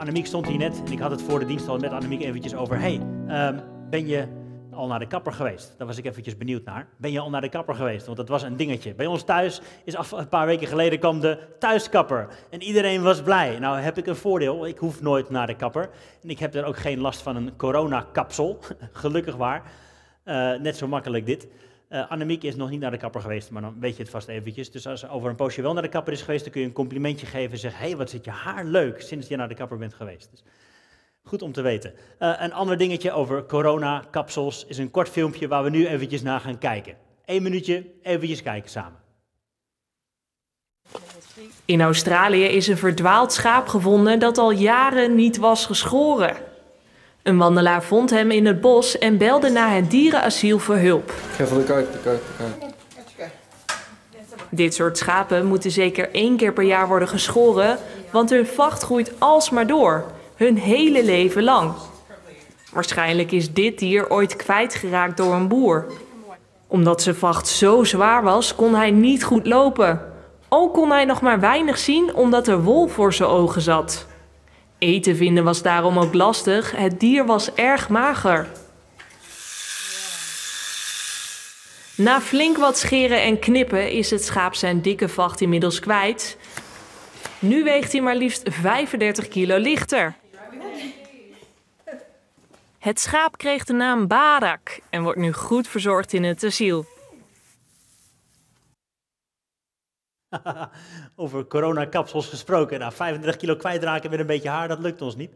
Annemiek stond hier net en ik had het voor de dienst al met Annemiek eventjes over. hey, ehm, ben je al naar de kapper geweest? Daar was ik eventjes benieuwd naar. Ben je al naar de kapper geweest? Want dat was een dingetje. Bij ons thuis is af, een paar weken geleden kwam de thuiskapper. En iedereen was blij. Nou heb ik een voordeel. Ik hoef nooit naar de kapper. En ik heb er ook geen last van een coronakapsel. Gelukkig waar. Eh, net zo makkelijk dit. Uh, Annemiek is nog niet naar de kapper geweest, maar dan weet je het vast eventjes. Dus als ze over een poosje wel naar de kapper is geweest, dan kun je een complimentje geven en zeggen: hey, wat zit je haar leuk sinds je naar de kapper bent geweest. Dus goed om te weten. Uh, een ander dingetje over corona-kapsels is een kort filmpje waar we nu eventjes naar gaan kijken. Eén minuutje, eventjes kijken samen. In Australië is een verdwaald schaap gevonden dat al jaren niet was geschoren. Een wandelaar vond hem in het bos en belde naar het dierenasiel voor hulp. Even de kijk, de kijk, de kijk. Dit soort schapen moeten zeker één keer per jaar worden geschoren, want hun vacht groeit alsmaar door, hun hele leven lang. Waarschijnlijk is dit dier ooit kwijtgeraakt door een boer. Omdat zijn vacht zo zwaar was, kon hij niet goed lopen. Ook kon hij nog maar weinig zien omdat er wol voor zijn ogen zat. Eten vinden was daarom ook lastig. Het dier was erg mager. Na flink wat scheren en knippen is het schaap zijn dikke vacht inmiddels kwijt. Nu weegt hij maar liefst 35 kilo lichter. Het schaap kreeg de naam Barak en wordt nu goed verzorgd in het asiel. Over coronakapsels gesproken. Nou, 35 kilo kwijtraken met een beetje haar, dat lukt ons niet.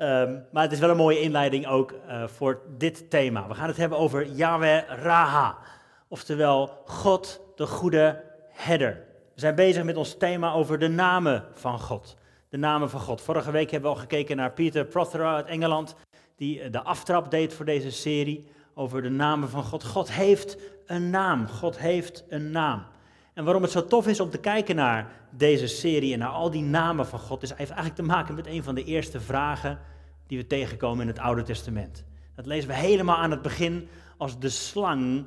Um, maar het is wel een mooie inleiding ook uh, voor dit thema. We gaan het hebben over Yahweh Raha. Oftewel, God, de goede herder. We zijn bezig met ons thema over de namen van God. De namen van God. Vorige week hebben we al gekeken naar Peter Prothero uit Engeland. Die eh, de aftrap deed voor deze serie over de namen van God. God heeft een naam. God heeft een naam. En waarom het zo tof is om te kijken naar deze serie en naar al die namen van God, is, eigenlijk te maken met een van de eerste vragen die we tegenkomen in het Oude Testament. Dat lezen we helemaal aan het begin als de slang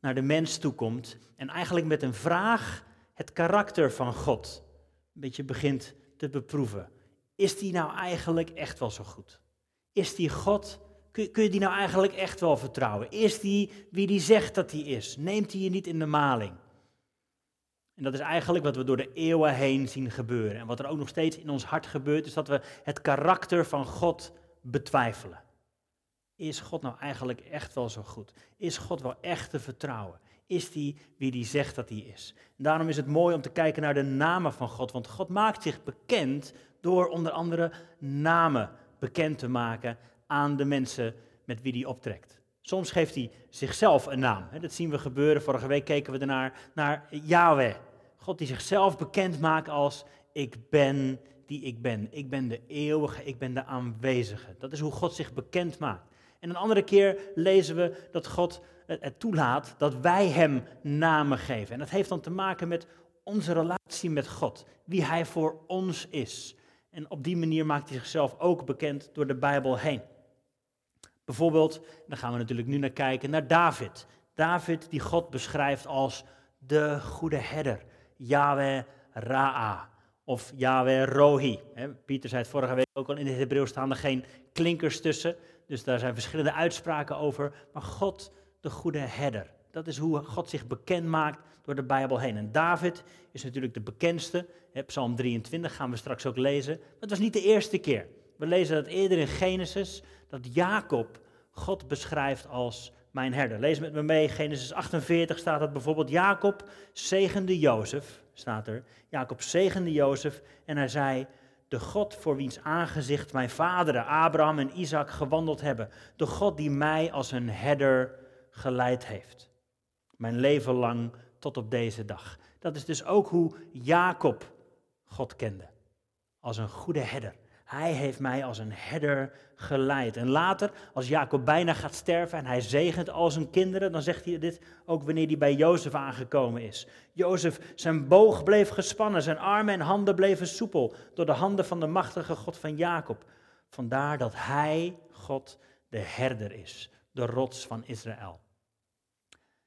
naar de mens toekomt en eigenlijk met een vraag het karakter van God een beetje begint te beproeven. Is die nou eigenlijk echt wel zo goed? Is die God, kun, kun je die nou eigenlijk echt wel vertrouwen? Is die wie die zegt dat hij is? Neemt hij je niet in de maling? En dat is eigenlijk wat we door de eeuwen heen zien gebeuren. En wat er ook nog steeds in ons hart gebeurt, is dat we het karakter van God betwijfelen. Is God nou eigenlijk echt wel zo goed? Is God wel echt te vertrouwen? Is die wie die zegt dat hij is? Daarom is het mooi om te kijken naar de namen van God. Want God maakt zich bekend door onder andere namen bekend te maken aan de mensen met wie hij optrekt. Soms geeft hij zichzelf een naam. Dat zien we gebeuren. Vorige week keken we ernaar naar Yahweh. God die zichzelf bekend maakt als ik ben die ik ben. Ik ben de eeuwige, ik ben de aanwezige. Dat is hoe God zich bekend maakt. En een andere keer lezen we dat God het toelaat dat wij hem namen geven. En dat heeft dan te maken met onze relatie met God, wie hij voor ons is. En op die manier maakt hij zichzelf ook bekend door de Bijbel heen. Bijvoorbeeld, daar gaan we natuurlijk nu naar kijken, naar David. David die God beschrijft als de goede herder. Yahweh Ra'a of Yahweh Rohi. Pieter zei het vorige week ook al, in het Hebreeuws staan er geen klinkers tussen. Dus daar zijn verschillende uitspraken over. Maar God, de goede herder. Dat is hoe God zich bekend maakt door de Bijbel heen. En David is natuurlijk de bekendste. Psalm 23 gaan we straks ook lezen. Maar het was niet de eerste keer. We lezen dat eerder in Genesis, dat Jacob God beschrijft als mijn herder. Lees met me mee, Genesis 48 staat dat bijvoorbeeld. Jacob zegende Jozef, staat er. Jacob zegende Jozef en hij zei, de God voor wiens aangezicht mijn vaderen Abraham en Isaac gewandeld hebben. De God die mij als een herder geleid heeft. Mijn leven lang tot op deze dag. Dat is dus ook hoe Jacob God kende. Als een goede herder. Hij heeft mij als een herder geleid. En later, als Jacob bijna gaat sterven en hij zegent al zijn kinderen, dan zegt hij dit ook wanneer hij bij Jozef aangekomen is. Jozef, zijn boog bleef gespannen, zijn armen en handen bleven soepel door de handen van de machtige God van Jacob. Vandaar dat hij, God, de herder is, de rots van Israël.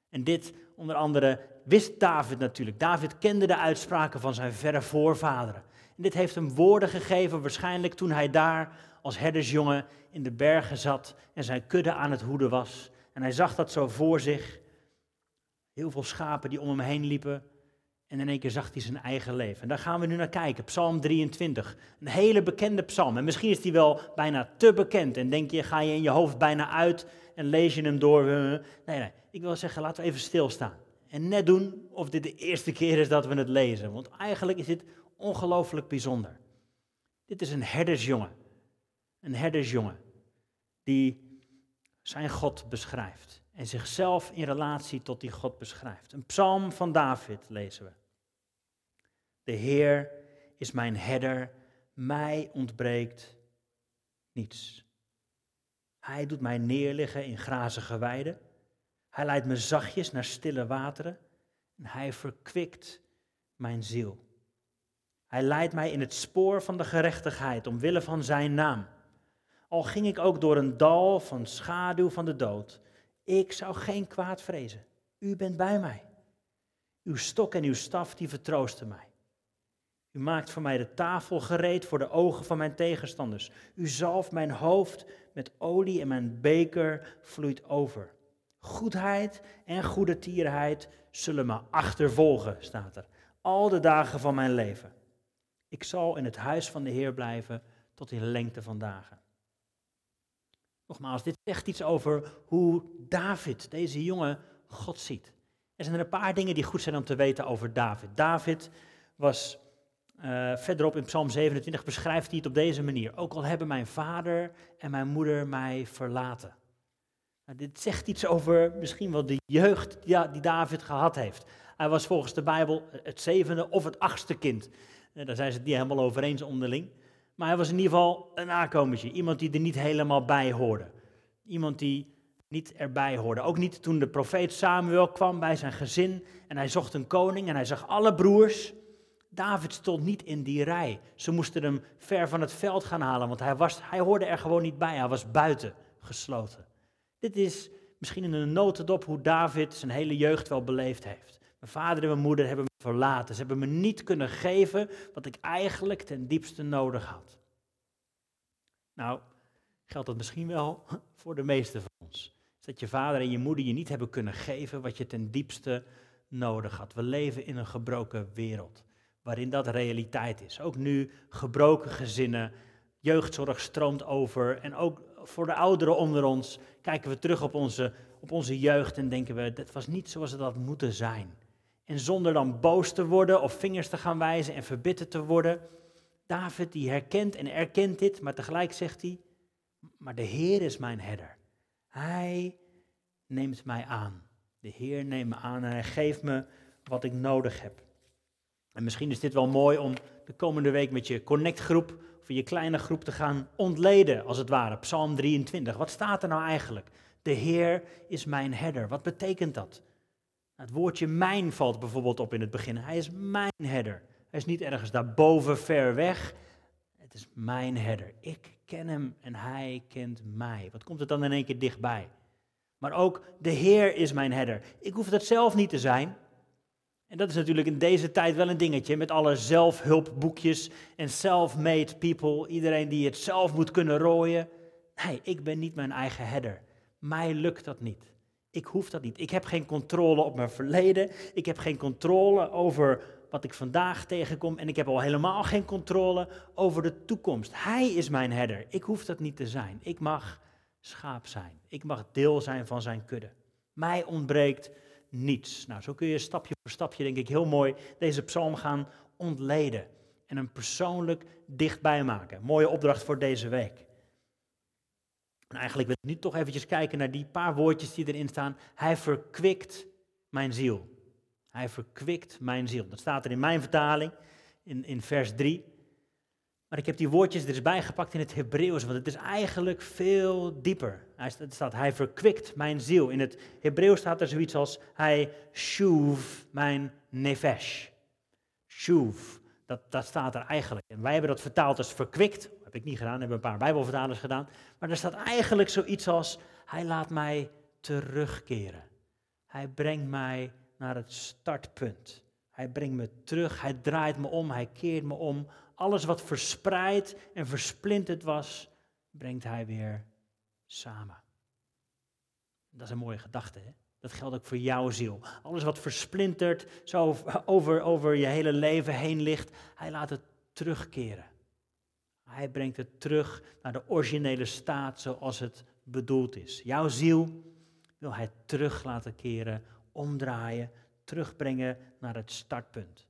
En dit onder andere wist David natuurlijk. David kende de uitspraken van zijn verre voorvaderen. En dit heeft hem woorden gegeven, waarschijnlijk toen hij daar als herdersjongen in de bergen zat en zijn kudde aan het hoeden was. En hij zag dat zo voor zich. Heel veel schapen die om hem heen liepen. En in één keer zag hij zijn eigen leven. En daar gaan we nu naar kijken. Psalm 23. Een hele bekende psalm. En misschien is die wel bijna te bekend. En denk je, ga je in je hoofd bijna uit en lees je hem door. Nee, nee. Ik wil zeggen, laten we even stilstaan. En net doen of dit de eerste keer is dat we het lezen. Want eigenlijk is dit ongelooflijk bijzonder. Dit is een herdersjongen. Een herdersjongen die zijn God beschrijft en zichzelf in relatie tot die God beschrijft. Een psalm van David lezen we. De Heer is mijn herder, mij ontbreekt niets. Hij doet mij neerliggen in grazige weiden. Hij leidt me zachtjes naar stille wateren en hij verkwikt mijn ziel. Hij leidt mij in het spoor van de gerechtigheid omwille van zijn naam. Al ging ik ook door een dal van schaduw van de dood, ik zou geen kwaad vrezen. U bent bij mij. Uw stok en uw staf die vertroosten mij. U maakt voor mij de tafel gereed voor de ogen van mijn tegenstanders. U zalft mijn hoofd met olie en mijn beker vloeit over. Goedheid en goede tierheid zullen me achtervolgen, staat er. Al de dagen van mijn leven. Ik zal in het huis van de Heer blijven tot in lengte van dagen. Nogmaals, dit zegt iets over hoe David, deze jongen, God ziet. Er zijn er een paar dingen die goed zijn om te weten over David. David was uh, verderop in Psalm 27 beschrijft hij het op deze manier. Ook al hebben mijn vader en mijn moeder mij verlaten. Nou, dit zegt iets over misschien wel de jeugd die David gehad heeft. Hij was volgens de Bijbel het zevende of het achtste kind. Daar zijn ze het niet helemaal over eens onderling. Maar hij was in ieder geval een nakomertje. Iemand die er niet helemaal bij hoorde. Iemand die niet erbij hoorde. Ook niet toen de profeet Samuel kwam bij zijn gezin en hij zocht een koning en hij zag alle broers. David stond niet in die rij. Ze moesten hem ver van het veld gaan halen, want hij, was, hij hoorde er gewoon niet bij. Hij was buiten gesloten. Dit is misschien in een notendop hoe David zijn hele jeugd wel beleefd heeft. Mijn vader en mijn moeder hebben Ze hebben me niet kunnen geven wat ik eigenlijk ten diepste nodig had. Nou, geldt dat misschien wel voor de meesten van ons. Is dat je vader en je moeder je niet hebben kunnen geven wat je ten diepste nodig had. We leven in een gebroken wereld waarin dat realiteit is. Ook nu gebroken gezinnen, jeugdzorg stroomt over en ook voor de ouderen onder ons kijken we terug op onze, op onze jeugd en denken we, dat was niet zoals het had moeten zijn. En zonder dan boos te worden of vingers te gaan wijzen en verbitterd te worden. David die herkent en erkent dit, maar tegelijk zegt hij, maar de Heer is mijn herder. Hij neemt mij aan. De Heer neemt me aan en hij geeft me wat ik nodig heb. En misschien is dit wel mooi om de komende week met je connectgroep of je kleine groep te gaan ontleden, als het ware. Psalm 23. Wat staat er nou eigenlijk? De Heer is mijn herder. Wat betekent dat? Het woordje mijn valt bijvoorbeeld op in het begin. Hij is mijn herder. Hij is niet ergens daarboven ver weg. Het is mijn herder. Ik ken hem en hij kent mij. Wat komt het dan in één keer dichtbij? Maar ook de Heer is mijn herder. Ik hoef dat zelf niet te zijn. En dat is natuurlijk in deze tijd wel een dingetje met alle zelfhulpboekjes en self-made people. Iedereen die het zelf moet kunnen rooien. Nee, ik ben niet mijn eigen herder. Mij lukt dat niet. Ik hoef dat niet. Ik heb geen controle op mijn verleden. Ik heb geen controle over wat ik vandaag tegenkom. En ik heb al helemaal geen controle over de toekomst. Hij is mijn herder. Ik hoef dat niet te zijn. Ik mag schaap zijn. Ik mag deel zijn van zijn kudde. Mij ontbreekt niets. Nou, zo kun je stapje voor stapje, denk ik, heel mooi deze psalm gaan ontleden. En hem persoonlijk dichtbij maken. Mooie opdracht voor deze week. En eigenlijk wil ik nu toch eventjes kijken naar die paar woordjes die erin staan. Hij verkwikt mijn ziel. Hij verkwikt mijn ziel. Dat staat er in mijn vertaling, in, in vers 3. Maar ik heb die woordjes er eens bijgepakt in het Hebreeuws, want het is eigenlijk veel dieper. Hij staat, hij verkwikt mijn ziel. In het Hebreeuws staat er zoiets als, hij shuv mijn nefesh. Shuv, dat, dat staat er eigenlijk. En wij hebben dat vertaald als verkwikt. Ik niet gedaan, hebben een paar bijbelvertalers gedaan. Maar er staat eigenlijk zoiets als, hij laat mij terugkeren. Hij brengt mij naar het startpunt. Hij brengt me terug, hij draait me om, hij keert me om. Alles wat verspreid en versplinterd was, brengt hij weer samen. Dat is een mooie gedachte, hè? Dat geldt ook voor jouw ziel. Alles wat versplinterd zo over, over je hele leven heen ligt, hij laat het terugkeren. Hij brengt het terug naar de originele staat zoals het bedoeld is. Jouw ziel wil hij terug laten keren, omdraaien, terugbrengen naar het startpunt.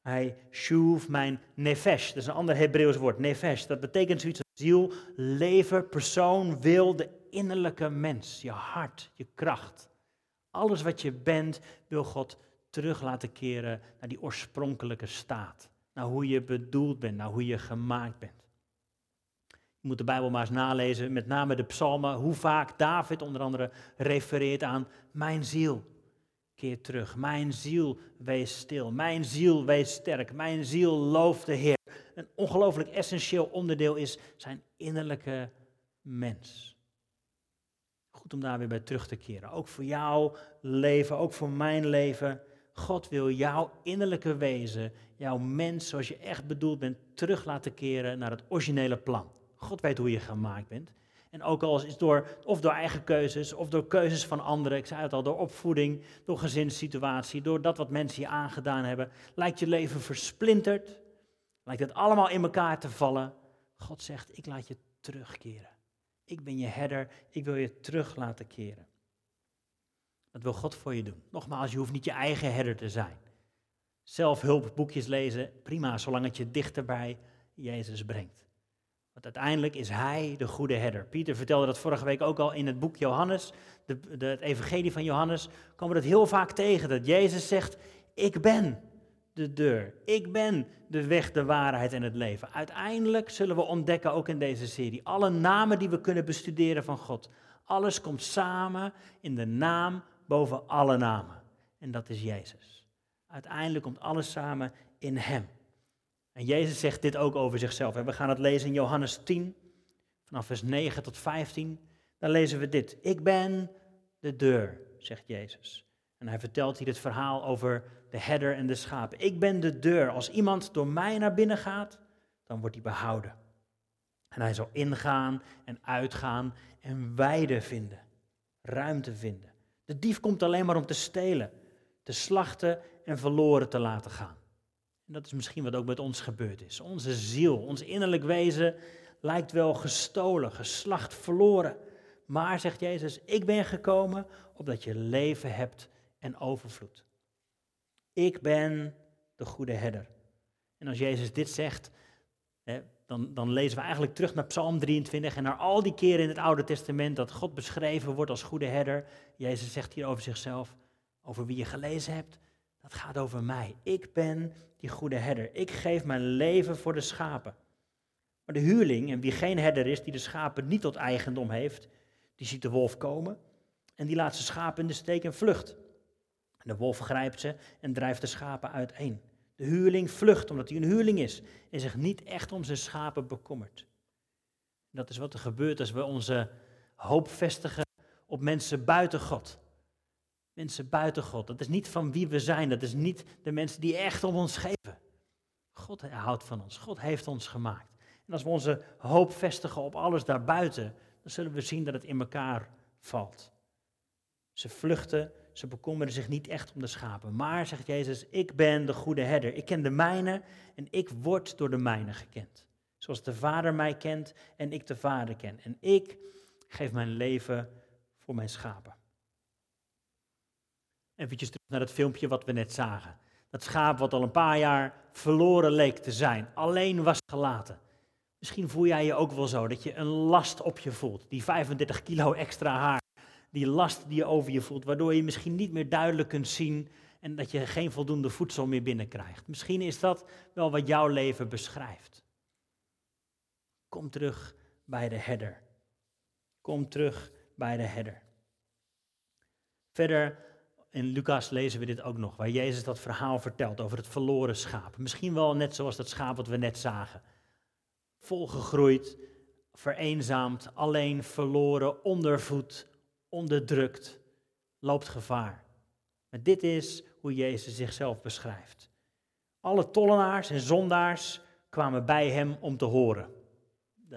Hij shuv mijn nefesh, dat is een ander Hebreeuws woord, nefesh. Dat betekent zoiets als ziel, lever, persoon, wil, de innerlijke mens, je hart, je kracht. Alles wat je bent, wil God terug laten keren naar die oorspronkelijke staat. Naar hoe je bedoeld bent, naar hoe je gemaakt bent. Je moet de Bijbel maar eens nalezen, met name de psalmen, hoe vaak David onder andere refereert aan mijn ziel. Keer terug, mijn ziel wees stil, mijn ziel wees sterk, mijn ziel looft de Heer. Een ongelooflijk essentieel onderdeel is zijn innerlijke mens. Goed om daar weer bij terug te keren. Ook voor jouw leven, ook voor mijn leven. God wil jouw innerlijke wezen, jouw mens zoals je echt bedoeld bent, terug laten keren naar het originele plan. God weet hoe je gemaakt bent. En ook al is door, of door eigen keuzes, of door keuzes van anderen, ik zei het al, door opvoeding, door gezinssituatie, door dat wat mensen je aangedaan hebben, lijkt je leven versplinterd, lijkt het allemaal in elkaar te vallen. God zegt, ik laat je terugkeren. Ik ben je herder, ik wil je terug laten keren. Dat wil God voor je doen. Nogmaals, je hoeft niet je eigen herder te zijn. Zelfhulpboekjes lezen, prima, zolang het je dichter bij Jezus brengt. Want uiteindelijk is Hij de goede herder. Pieter vertelde dat vorige week ook al in het boek Johannes, de, de, het evangelie van Johannes, komen we dat heel vaak tegen. Dat Jezus zegt, ik ben de deur. Ik ben de weg, de waarheid en het leven. Uiteindelijk zullen we ontdekken, ook in deze serie, alle namen die we kunnen bestuderen van God. Alles komt samen in de naam boven alle namen. En dat is Jezus. Uiteindelijk komt alles samen in Hem. En Jezus zegt dit ook over zichzelf. We gaan het lezen in Johannes 10, vanaf vers 9 tot 15. Dan lezen we dit. Ik ben de deur, zegt Jezus. En hij vertelt hier het verhaal over de herder en de schapen. Ik ben de deur. Als iemand door mij naar binnen gaat, dan wordt hij behouden. En hij zal ingaan en uitgaan en weide vinden, ruimte vinden. De dief komt alleen maar om te stelen, te slachten en verloren te laten gaan. En dat is misschien wat ook met ons gebeurd is. Onze ziel, ons innerlijk wezen lijkt wel gestolen, geslacht, verloren. Maar, zegt Jezus, ik ben gekomen opdat je leven hebt en overvloed. Ik ben de goede herder. En als Jezus dit zegt, dan, dan lezen we eigenlijk terug naar Psalm 23 en naar al die keren in het Oude Testament dat God beschreven wordt als goede herder. Jezus zegt hier over zichzelf, over wie je gelezen hebt, dat gaat over mij. Ik ben die goede herder. Ik geef mijn leven voor de schapen. Maar de huurling, en wie geen herder is, die de schapen niet tot eigendom heeft, die ziet de wolf komen en die laat zijn schapen in de steek en vlucht. De wolf grijpt ze en drijft de schapen uiteen. De huurling vlucht omdat hij een huurling is en zich niet echt om zijn schapen bekommert. Dat is wat er gebeurt als we onze hoop vestigen op mensen buiten God. Mensen buiten God. Dat is niet van wie we zijn. Dat is niet de mensen die echt om ons geven. God houdt van ons. God heeft ons gemaakt. En als we onze hoop vestigen op alles daarbuiten, dan zullen we zien dat het in elkaar valt. Ze vluchten ze bekommeren zich niet echt om de schapen. Maar, zegt Jezus, ik ben de goede herder. Ik ken de mijne en ik word door de mijne gekend. Zoals de Vader mij kent en ik de Vader ken. En ik geef mijn leven voor mijn schapen. Even terug naar het filmpje wat we net zagen. Dat schaap wat al een paar jaar verloren leek te zijn, alleen was gelaten. Misschien voel jij je ook wel zo, dat je een last op je voelt. Die 35 kilo extra haar die last die je over je voelt, waardoor je misschien niet meer duidelijk kunt zien en dat je geen voldoende voedsel meer binnenkrijgt. Misschien is dat wel wat jouw leven beschrijft. Kom terug bij de herder. Kom terug bij de herder. Verder in Lucas lezen we dit ook nog, waar Jezus dat verhaal vertelt over het verloren schaap. Misschien wel net zoals dat schaap wat we net zagen. Volgegroeid, vereenzaamd, alleen, verloren, ondervoed, onderdrukt, loopt gevaar. Maar dit is hoe Jezus zichzelf beschrijft. Alle tollenaars en zondaars kwamen bij hem om te horen.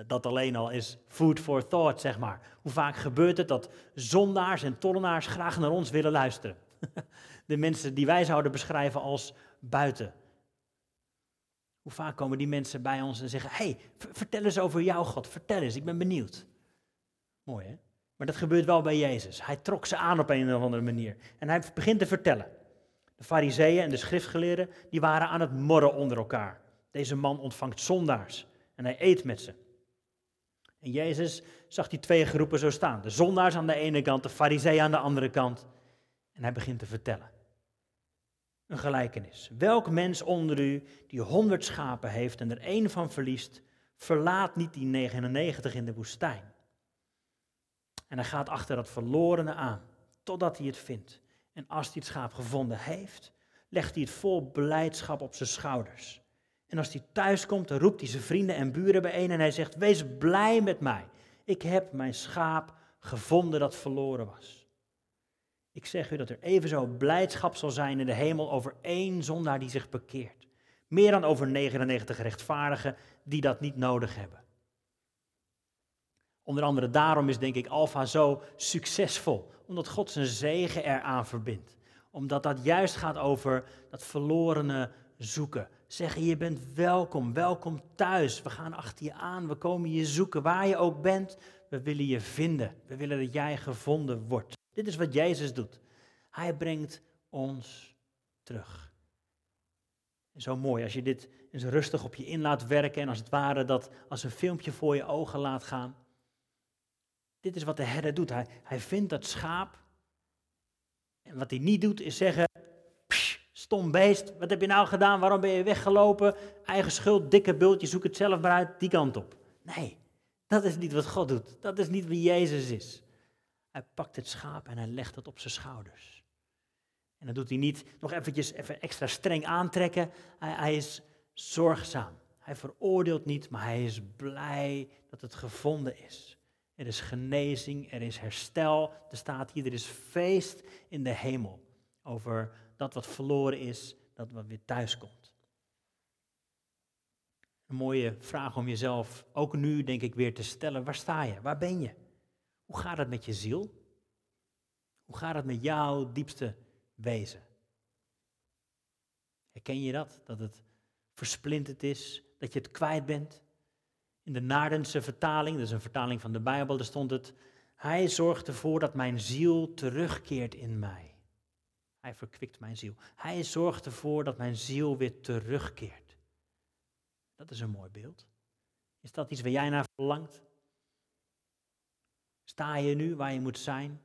Dat alleen al is food for thought, zeg maar. Hoe vaak gebeurt het dat zondaars en tollenaars graag naar ons willen luisteren? De mensen die wij zouden beschrijven als buiten. Hoe vaak komen die mensen bij ons en zeggen: hey, vertel eens over jouw God, vertel eens, ik ben benieuwd. Mooi hè? Maar dat gebeurt wel bij Jezus. Hij trok ze aan op een of andere manier. En hij begint te vertellen. De fariseeën en de schriftgeleerden, die waren aan het morren onder elkaar. Deze man ontvangt zondaars en hij eet met ze. En Jezus zag die twee groepen zo staan. De zondaars aan de ene kant, de fariseeën aan de andere kant. En hij begint te vertellen. Een gelijkenis. Welk mens onder u die honderd schapen heeft en er één van verliest, verlaat niet die 99 in de woestijn. En hij gaat achter dat verlorene aan, totdat hij het vindt. En als hij het schaap gevonden heeft, legt hij het vol blijdschap op zijn schouders. En als hij thuis komt, roept hij zijn vrienden en buren bijeen en hij zegt: Wees blij met mij. Ik heb mijn schaap gevonden dat verloren was. Ik zeg u dat er evenzo blijdschap zal zijn in de hemel over één zondaar die zich bekeert. Meer dan over 99 rechtvaardigen die dat niet nodig hebben. Onder andere daarom is denk ik Alfa zo succesvol, omdat God zijn zegen eraan verbindt. Omdat dat juist gaat over dat verlorene zoeken. Zeggen je bent welkom, welkom thuis. We gaan achter je aan, we komen je zoeken waar je ook bent. We willen je vinden. We willen dat jij gevonden wordt. Dit is wat Jezus doet. Hij brengt ons terug. Zo mooi als je dit eens rustig op je in laat werken en als het ware dat als een filmpje voor je ogen laat gaan. Dit is wat de herder doet. Hij, hij vindt dat schaap. En wat hij niet doet is zeggen, stom beest, wat heb je nou gedaan? Waarom ben je weggelopen? Eigen schuld, dikke bultje, zoek het zelf maar uit, die kant op. Nee, dat is niet wat God doet. Dat is niet wie Jezus is. Hij pakt het schaap en hij legt het op zijn schouders. En dan doet hij niet nog eventjes even extra streng aantrekken. Hij, hij is zorgzaam. Hij veroordeelt niet, maar hij is blij dat het gevonden is. Er is genezing, er is herstel. Er staat hier, er is feest in de hemel over dat wat verloren is, dat wat weer thuis komt. Een mooie vraag om jezelf ook nu, denk ik, weer te stellen. Waar sta je? Waar ben je? Hoe gaat het met je ziel? Hoe gaat het met jouw diepste wezen? Herken je dat? Dat het versplinterd is, dat je het kwijt bent? In de Naardense vertaling, dat is een vertaling van de Bijbel, daar stond het: Hij zorgt ervoor dat mijn ziel terugkeert in mij. Hij verkwikt mijn ziel. Hij zorgt ervoor dat mijn ziel weer terugkeert. Dat is een mooi beeld. Is dat iets waar jij naar verlangt? Sta je nu waar je moet zijn?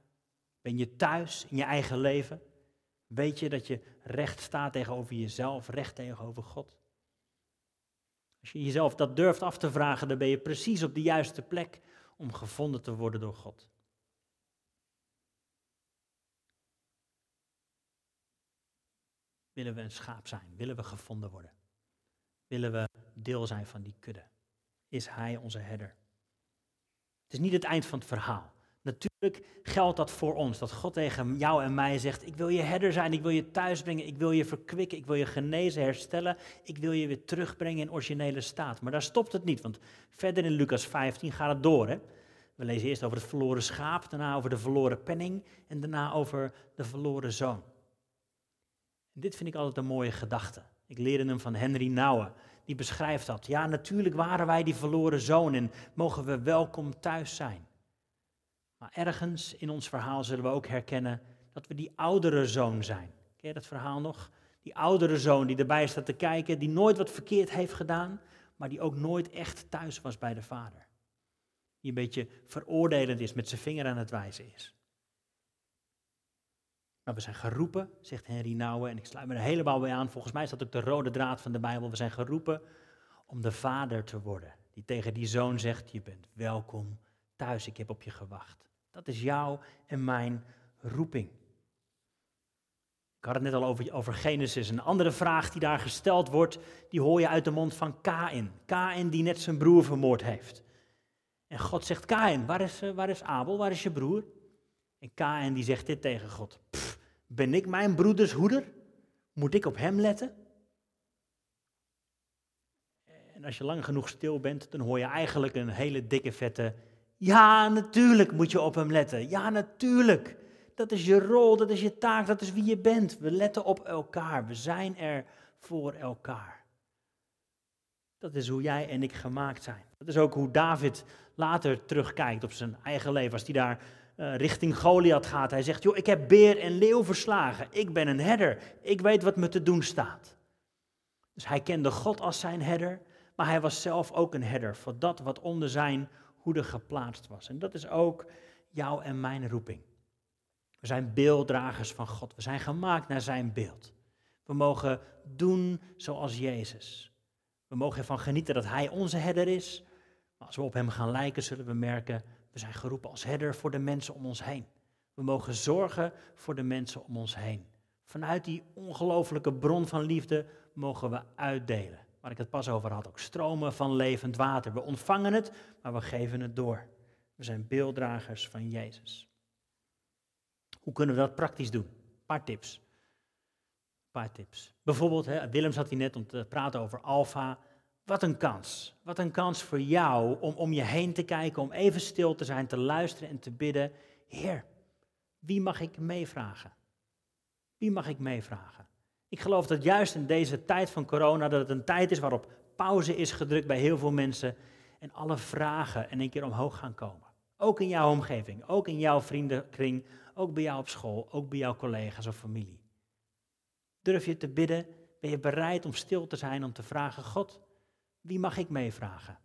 Ben je thuis in je eigen leven? Weet je dat je recht staat tegenover jezelf, recht tegenover God? Als je jezelf dat durft af te vragen, dan ben je precies op de juiste plek om gevonden te worden door God. Willen we een schaap zijn? Willen we gevonden worden? Willen we deel zijn van die kudde? Is Hij onze herder? Het is niet het eind van het verhaal. Geldt dat voor ons, dat God tegen jou en mij zegt, ik wil je herder zijn, ik wil je thuisbrengen, ik wil je verkwikken, ik wil je genezen, herstellen, ik wil je weer terugbrengen in originele staat. Maar daar stopt het niet, want verder in Lucas 15 gaat het door. Hè? We lezen eerst over het verloren schaap, daarna over de verloren penning en daarna over de verloren zoon. En dit vind ik altijd een mooie gedachte. Ik leerde hem van Henry Nouwen, die beschrijft dat. Ja, natuurlijk waren wij die verloren zoon en mogen we welkom thuis zijn. Maar ergens in ons verhaal zullen we ook herkennen dat we die oudere zoon zijn. Ken je dat verhaal nog? Die oudere zoon die erbij staat te kijken, die nooit wat verkeerd heeft gedaan, maar die ook nooit echt thuis was bij de vader. Die een beetje veroordelend is, met zijn vinger aan het wijzen is. Maar we zijn geroepen, zegt Henry Nouwen, en ik sluit me er helemaal bij aan. Volgens mij is dat ook de rode draad van de Bijbel. We zijn geroepen om de vader te worden. Die tegen die zoon zegt, je bent welkom thuis, ik heb op je gewacht. Dat is jouw en mijn roeping. Ik had het net al over, over Genesis. Een andere vraag die daar gesteld wordt, die hoor je uit de mond van Kain. Kain die net zijn broer vermoord heeft. En God zegt, Kain, waar is, eh, waar is Abel, waar is je broer? En Kain die zegt dit tegen God. "Pff, ben ik mijn broeders hoeder? Moet ik op hem letten? En als je lang genoeg stil bent, dan hoor je eigenlijk een hele dikke vette. Ja, natuurlijk moet je op hem letten. Ja, natuurlijk. Dat is je rol, dat is je taak, dat is wie je bent. We letten op elkaar. We zijn er voor elkaar. Dat is hoe jij en ik gemaakt zijn. Dat is ook hoe David later terugkijkt op zijn eigen leven. Als hij daar eh, richting Goliath gaat. Hij zegt, joh, ik heb beer en leeuw verslagen. Ik ben een herder. Ik weet wat me te doen staat. Dus hij kende God als zijn herder. Maar hij was zelf ook een herder voor dat wat onder zijn hoede geplaatst was. En dat is ook jouw en mijn roeping. We zijn beelddragers van God. We zijn gemaakt naar zijn beeld. We mogen doen zoals Jezus. We mogen ervan genieten dat hij onze herder is. Maar als we op hem gaan lijken, zullen we merken, we zijn geroepen als herder voor de mensen om ons heen. We mogen zorgen voor de mensen om ons heen. Vanuit die ongelofelijke bron van liefde mogen we uitdelen. Waar ik het pas over had, ook stromen van levend water. We ontvangen het, maar we geven het door. We zijn beelddragers van Jezus. Hoe kunnen we dat praktisch doen? Een paar tips. Een paar tips. Bijvoorbeeld, hè, Willem zat hier net om te praten over alfa. Wat een kans. Wat een kans voor jou om om je heen te kijken, om even stil te zijn, te luisteren en te bidden. Heer, wie mag ik meevragen? Wie mag ik meevragen? Ik geloof dat juist in deze tijd van corona, dat het een tijd is waarop pauze is gedrukt bij heel veel mensen en alle vragen in één keer omhoog gaan komen. Ook in jouw omgeving, ook in jouw vriendenkring, ook bij jou op school, ook bij jouw collega's of familie. Durf je te bidden? Ben je bereid om stil te zijn om te vragen, God, wie mag ik meevragen?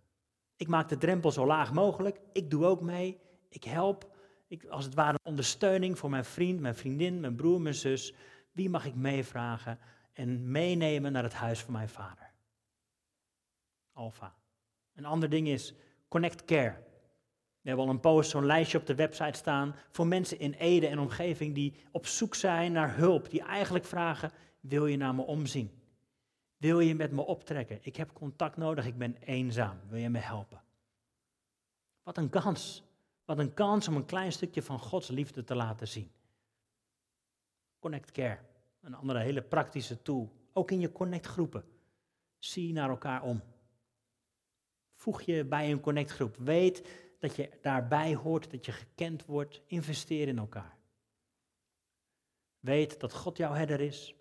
Ik maak de drempel zo laag mogelijk, ik doe ook mee, ik help, ik, als het ware een ondersteuning voor mijn vriend, mijn vriendin, mijn broer, mijn zus. Wie mag ik meevragen en meenemen naar het huis van mijn vader? Alpha. Een ander ding is Connect Care. We hebben al een post, zo'n lijstje op de website staan voor mensen in Ede en omgeving die op zoek zijn naar hulp, die eigenlijk vragen, wil je naar me omzien? Wil je met me optrekken? Ik heb contact nodig, ik ben eenzaam, wil je me helpen? Wat een kans, wat een kans om een klein stukje van Gods liefde te laten zien. Connect Care, een andere hele praktische tool, ook in je Connect groepen. Zie naar elkaar om. Voeg je bij een Connect groep. Weet dat je daarbij hoort, dat je gekend wordt. Investeer in elkaar. Weet dat God jouw herder is,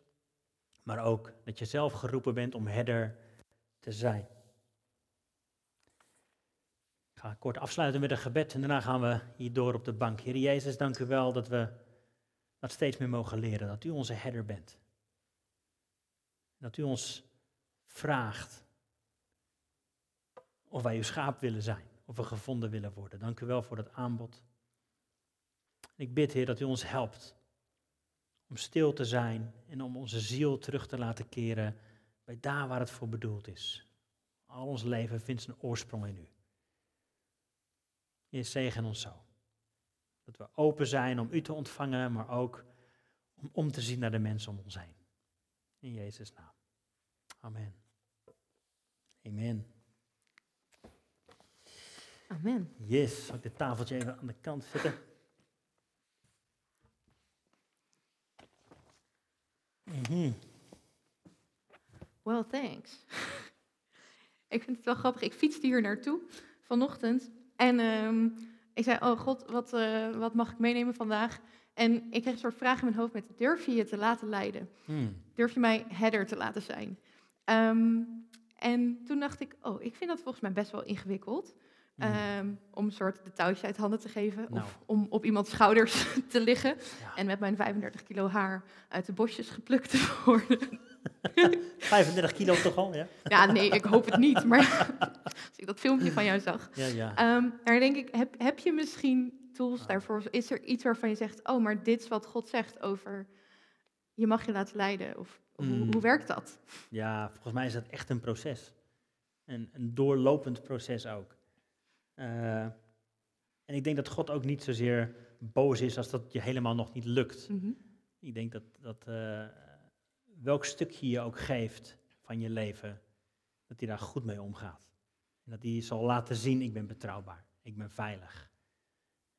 maar ook dat je zelf geroepen bent om herder te zijn. Ik ga kort afsluiten met een gebed en daarna gaan we hier door op de bank. Heer Jezus, dank u wel dat we dat steeds meer mogen leren, dat u onze herder bent. Dat u ons vraagt of wij uw schaap willen zijn, of we gevonden willen worden. Dank u wel voor dat aanbod. Ik bid, Heer, dat u ons helpt om stil te zijn en om onze ziel terug te laten keren bij daar waar het voor bedoeld is. Al ons leven vindt zijn oorsprong in u. Heer, zegen ons zo. Dat we open zijn om u te ontvangen, maar ook om om te zien naar de mensen om ons heen. In Jezus' naam. Amen. Amen. Amen. Yes, zal ik dit tafeltje even aan de kant zetten? Mhm. Well, thanks. ik vind het wel grappig. Ik fietste hier naartoe vanochtend. En ehm, ik zei, oh god, wat, eh, wat mag ik meenemen vandaag? En ik kreeg een soort vraag in mijn hoofd met, durf je je te laten leiden? Hmm. Durf je mij header te laten zijn? Ehm, en toen dacht ik, oh, ik vind dat volgens mij best wel ingewikkeld. Hmm. ehm, om een soort de touwtjes uit handen te geven. Nou. Of om op iemands schouders te liggen. Ja. En met mijn 35 kilo haar uit de bosjes geplukt te worden. 35 kilo toch al, ja? Ja, nee, ik hoop het niet. Maar als ik dat filmpje van jou zag. Ja, ja. Ehm daar denk ik, heb, heb je misschien tools daarvoor? Is er iets waarvan je zegt, oh, maar dit is wat God zegt over je mag je laten leiden? Of hoe, Mm. hoe werkt dat? Ja, volgens mij is dat echt een proces. Een, een doorlopend proces ook. Eh, en ik denk dat God ook niet zozeer boos is als dat je helemaal nog niet lukt. Mhm. Ik denk dat, dat eh, welk stukje je ook geeft van je leven, dat hij daar goed mee omgaat. En dat hij zal laten zien, ik ben betrouwbaar, ik ben veilig.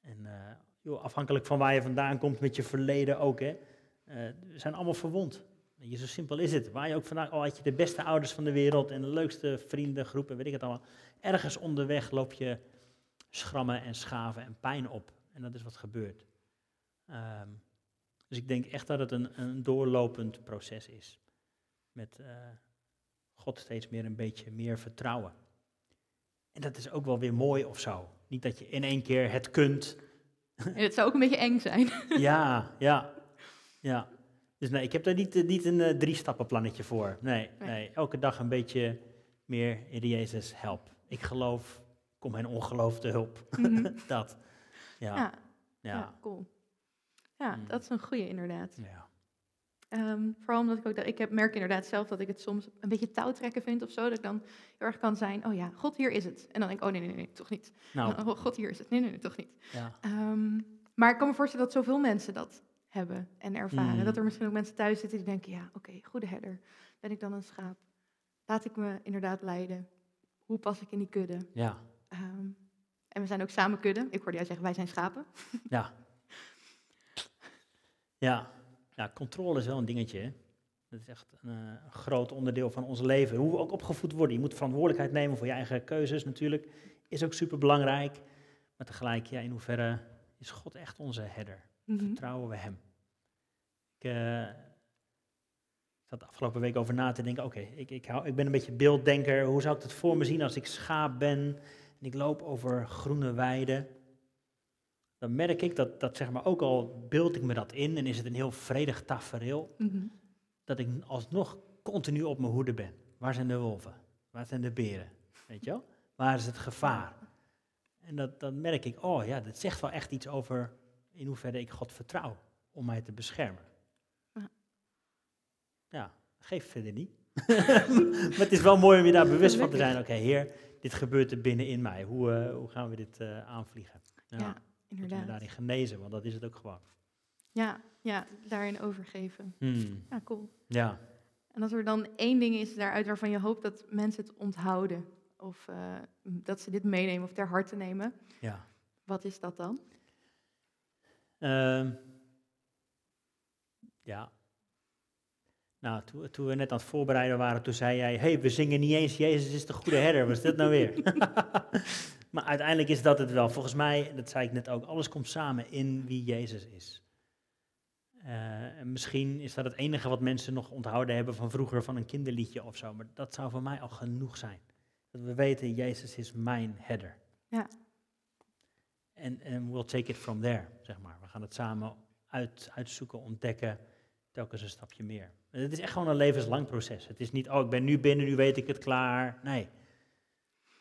En eh, joh, afhankelijk van waar je vandaan komt met je verleden ook, hè. Eh, we zijn allemaal verwond. Je, zo simpel is het. Waar je ook vandaan, al had je de beste ouders van de wereld en de leukste vriendengroepen, weet ik het allemaal. Ergens onderweg loop je schrammen en schaven en pijn op. En dat is wat gebeurt. Ehm, dus ik denk echt dat het een, een doorlopend proces is. Met eh, God steeds meer een beetje meer vertrouwen. En dat is ook wel weer mooi of zo. Niet dat je in één keer het kunt. En het zou ook een beetje eng zijn. Ja, ja, ja. Dus nee, ik heb daar niet, eh, niet een eh, drie-stappenplannetje voor. Nee, Nee. nee, elke dag een beetje meer in Jezus help. Ik geloof, kom mijn ongeloof te hulp. Mhm. dat. Ja, ja, ja. ja. cool. Ja, Mm. dat is een goede inderdaad. ja. Ehm, vooral omdat ik ook, dat, ik heb, merk inderdaad zelf dat ik het soms een beetje touwtrekken vind of zo. Dat ik dan heel erg kan zijn, oh ja, God, hier is het. En dan denk ik, oh nee, nee, nee, toch niet. Nou, Oh, God, hier is het. Nee, nee, nee, toch niet. ja. Ehm, maar ik kan me voorstellen dat zoveel mensen dat hebben en ervaren. Mm. Dat er misschien ook mensen thuis zitten die denken, ja, oké, goede herder. Ben ik dan een schaap? Laat ik me inderdaad leiden? Hoe pas ik in die kudde? ja. Ehm, en we zijn ook samen kudde. Ik hoorde jou zeggen, wij zijn schapen. Ja. Ja. ja, controle is wel een dingetje. Hè? Dat is echt een, eh, een groot onderdeel van ons leven. Hoe we ook opgevoed worden. Je moet verantwoordelijkheid nemen voor je eigen keuzes natuurlijk. Is ook super belangrijk. Maar tegelijk, ja, in hoeverre is God echt onze herder? Mhm. Vertrouwen we hem? Ik eh, zat de afgelopen week over na te denken. Oké, ik, ik, hou- ik ben een beetje beelddenker. Hoe zou ik het voor me zien als ik schaap ben en ik loop over groene weiden? Dan merk ik dat, dat zeg maar, ook al beeld ik me dat in en is het een heel vredig tafereel, Mhm. dat ik alsnog continu op mijn hoede ben. Waar zijn de wolven? Waar zijn de beren? Weet je wel? Waar is het gevaar? En dat, dan merk ik, oh ja, dat zegt wel echt iets over in hoeverre ik God vertrouw om mij te beschermen. Ja. Ja, geeft verder niet. maar het is wel mooi om je daar bewust van te zijn. Oké, Heer, dit gebeurt er binnenin mij. Hoe, eh, hoe gaan we dit eh, aanvliegen? Ja, inderdaad. daarin genezen, want dat is het ook gewoon. Ja, ja, daarin overgeven. Hmm, Ja, cool. Ja, En als er dan één ding is daaruit waarvan je hoopt dat mensen het onthouden, of eh, dat ze dit meenemen of ter harte nemen, ja. wat is dat dan? Ehm, ja. Nou, toen, toen we net aan het voorbereiden waren, toen zei jij, hey, we zingen niet eens Jezus is de goede herder. Wat is dit nou weer? maar uiteindelijk is dat het wel. Volgens mij, dat zei ik net ook, alles komt samen in wie Jezus is. Eh, en misschien is dat het enige wat mensen nog onthouden hebben van vroeger, van een kinderliedje of zo. Maar dat zou voor mij al genoeg zijn. Dat we weten, Jezus is mijn herder. Ja. En en we'll take it from there, zeg maar. We gaan het samen uit, uitzoeken, ontdekken, telkens een stapje meer. En Het is echt gewoon een levenslang proces. Het is niet, oh, ik ben nu binnen, nu weet ik het klaar. Nee.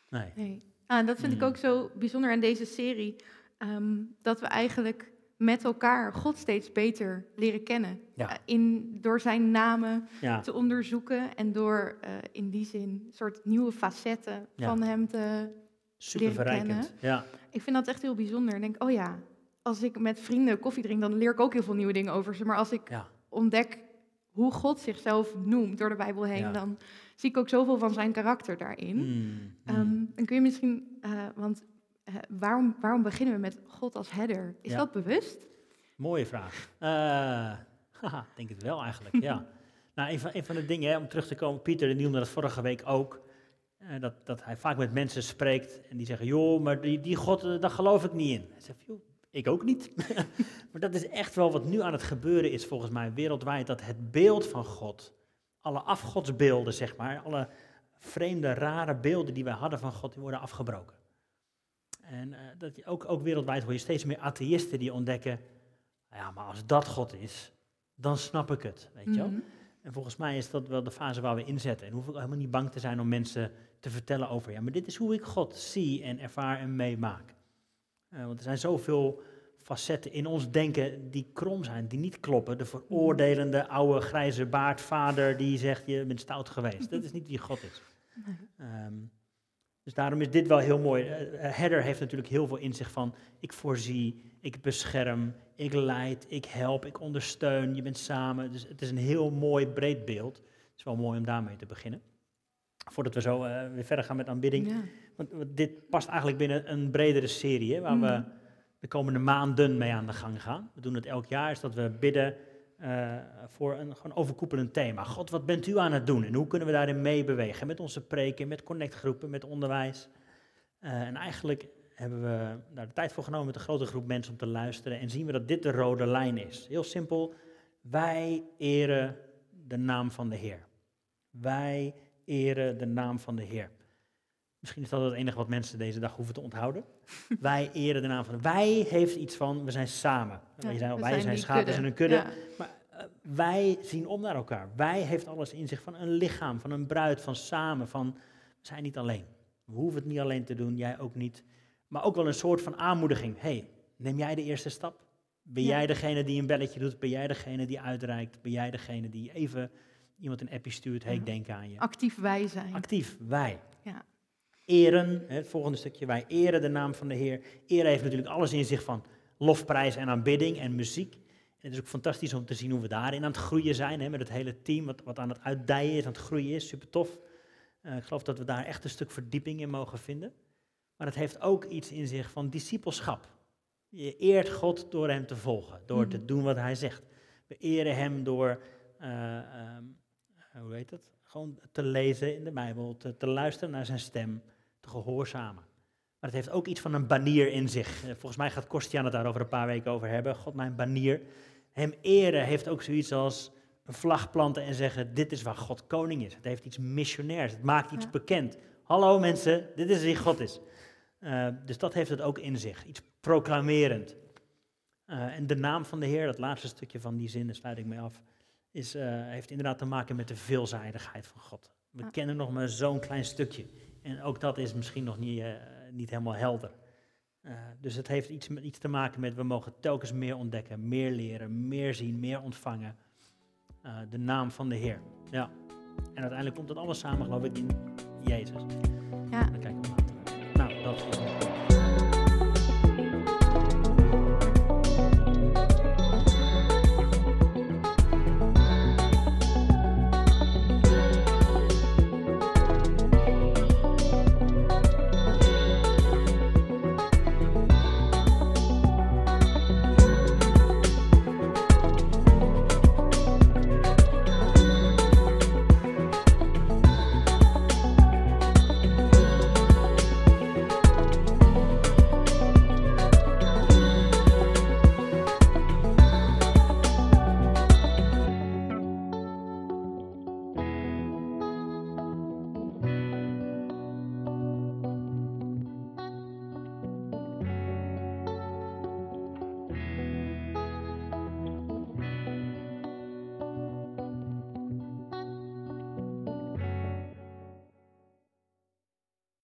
Nee. Nee. Ah, dat vind ik Mm. ook zo bijzonder aan deze serie, ehm, dat we eigenlijk met elkaar God steeds beter leren kennen. Ja. Eh, in, door zijn namen Ja, te onderzoeken en door eh, in die zin een soort nieuwe facetten Ja. van hem te... super leren verrijkend. kennen. Ja, Ik vind dat echt heel bijzonder. Ik denk, oh ja, als ik met vrienden koffie drink, dan leer ik ook heel veel nieuwe dingen over ze. Maar als ik ontdek hoe God zichzelf noemt door de Bijbel heen, dan zie ik ook zoveel van zijn karakter daarin. Mm, en kun je misschien, eh, want eh, waarom, waarom beginnen we met God als herder? Is Ja. dat bewust? Mooie vraag. Haha, ik denk het wel eigenlijk, ja. nou, een van, een van de dingen, hè, om terug te komen, Pieter die noemde dat vorige week ook, dat, dat hij vaak met mensen spreekt en die zeggen, joh, maar die, die God, daar geloof ik niet in. Hij zegt, joh, ik ook niet. maar dat is echt wel wat nu aan het gebeuren is volgens mij wereldwijd, dat het beeld van God, alle afgodsbeelden zeg maar, alle vreemde, rare beelden die wij hadden van God, die worden afgebroken. En eh, dat je ook, ook wereldwijd hoor je steeds meer atheïsten die ontdekken, ja, maar als dat God is, dan snap ik het, weet je wel. Mhm. En volgens mij is dat wel de fase waar we inzetten. En hoef ik helemaal niet bang te zijn om mensen te vertellen over, ja, maar dit is hoe ik God zie en ervaar en meemaak. Eh, want er zijn zoveel facetten in ons denken die krom zijn, die niet kloppen. De veroordelende oude grijze baardvader die zegt, je bent stout geweest. Dat is niet wie God is. Ehm, dus daarom is dit wel heel mooi. Eh, eh, Herder heeft natuurlijk heel veel in zich van, ik voorzie, ik bescherm, ik leid, ik help, ik ondersteun, je bent samen. Dus het is een heel mooi breed beeld. Het is wel mooi om daarmee te beginnen. Voordat we zo eh, weer verder gaan met aanbidding. Ja. Want, want dit past eigenlijk binnen een bredere serie, hè, waar we Mhm. De komende maanden mee aan de gang gaan. We doen het elk jaar, is dat we bidden eh, voor een gewoon overkoepelend thema. God, wat bent u aan het doen en hoe kunnen we daarin meebewegen? Met onze preken, met connectgroepen, met onderwijs. Eh, en eigenlijk hebben we daar de tijd voor genomen met een grote groep mensen om te luisteren en zien we dat dit de rode lijn is. Heel simpel, wij eren de naam van de Heer. Wij eren de naam van de Heer. Misschien is dat het enige wat mensen deze dag hoeven te onthouden. wij eren de naam van Wij heeft iets van, we zijn samen. Ja, wij zijn, we wij zijn zijn schapen, kudde. zijn een kudde. Ja. Maar eh, wij zien om naar elkaar. Wij heeft alles in zich van een lichaam, van een bruid, van samen, van we zijn niet alleen. We hoeven het niet alleen te doen, jij ook niet. Maar ook wel een soort van aanmoediging. hey, neem jij de eerste stap? Ben Ja. jij degene die een belletje doet? Ben jij degene die uitreikt? Ben jij degene die even iemand een appje stuurt? hey, ik denk aan je. Actief wij zijn. Actief, wij. Eren, het volgende stukje, wij eren de naam van de Heer. Eren heeft natuurlijk alles in zich van lofprijs en aanbidding en muziek. En het is ook fantastisch om te zien hoe we daarin aan het groeien zijn, hè, met het hele team wat, wat aan het uitdijen is, aan het groeien is, super tof. Eh, ik geloof dat we daar echt een stuk verdieping in mogen vinden. Maar het heeft ook iets in zich van discipelschap. Je eert God door hem te volgen, door te Mhm. doen wat hij zegt. We eren hem door, eh, ehm, eh, hoe heet het? Gewoon te lezen in de Bijbel, te, te luisteren naar zijn stem, te gehoorzamen. Maar het heeft ook iets van een banier in zich. Eh, volgens mij gaat Kostian het daar over een paar weken over hebben. God, mijn banier. Hem eren heeft ook zoiets als een vlag planten en zeggen: Dit is waar God koning is. Het heeft iets missionairs. Het maakt iets Ja. bekend. Hallo mensen, dit is wie God is. Eh, dus dat heeft het ook in zich. Iets proclamerend. Eh, en de naam van de Heer, dat laatste stukje van die zin, daar sluit ik mee af, is, heeft inderdaad te maken met de veelzijdigheid van God. We Ja. kennen nog maar zo'n klein stukje. En ook dat is misschien nog niet, eh, niet helemaal helder. Eh, dus het heeft iets, met, iets te maken met we mogen telkens meer ontdekken, meer leren, meer zien, meer ontvangen. Eh, de naam van de Heer. Ja. En uiteindelijk komt dat alles samen, geloof ik, in Jezus. Ja. Daar kijken we later naar. Nou, dat is het.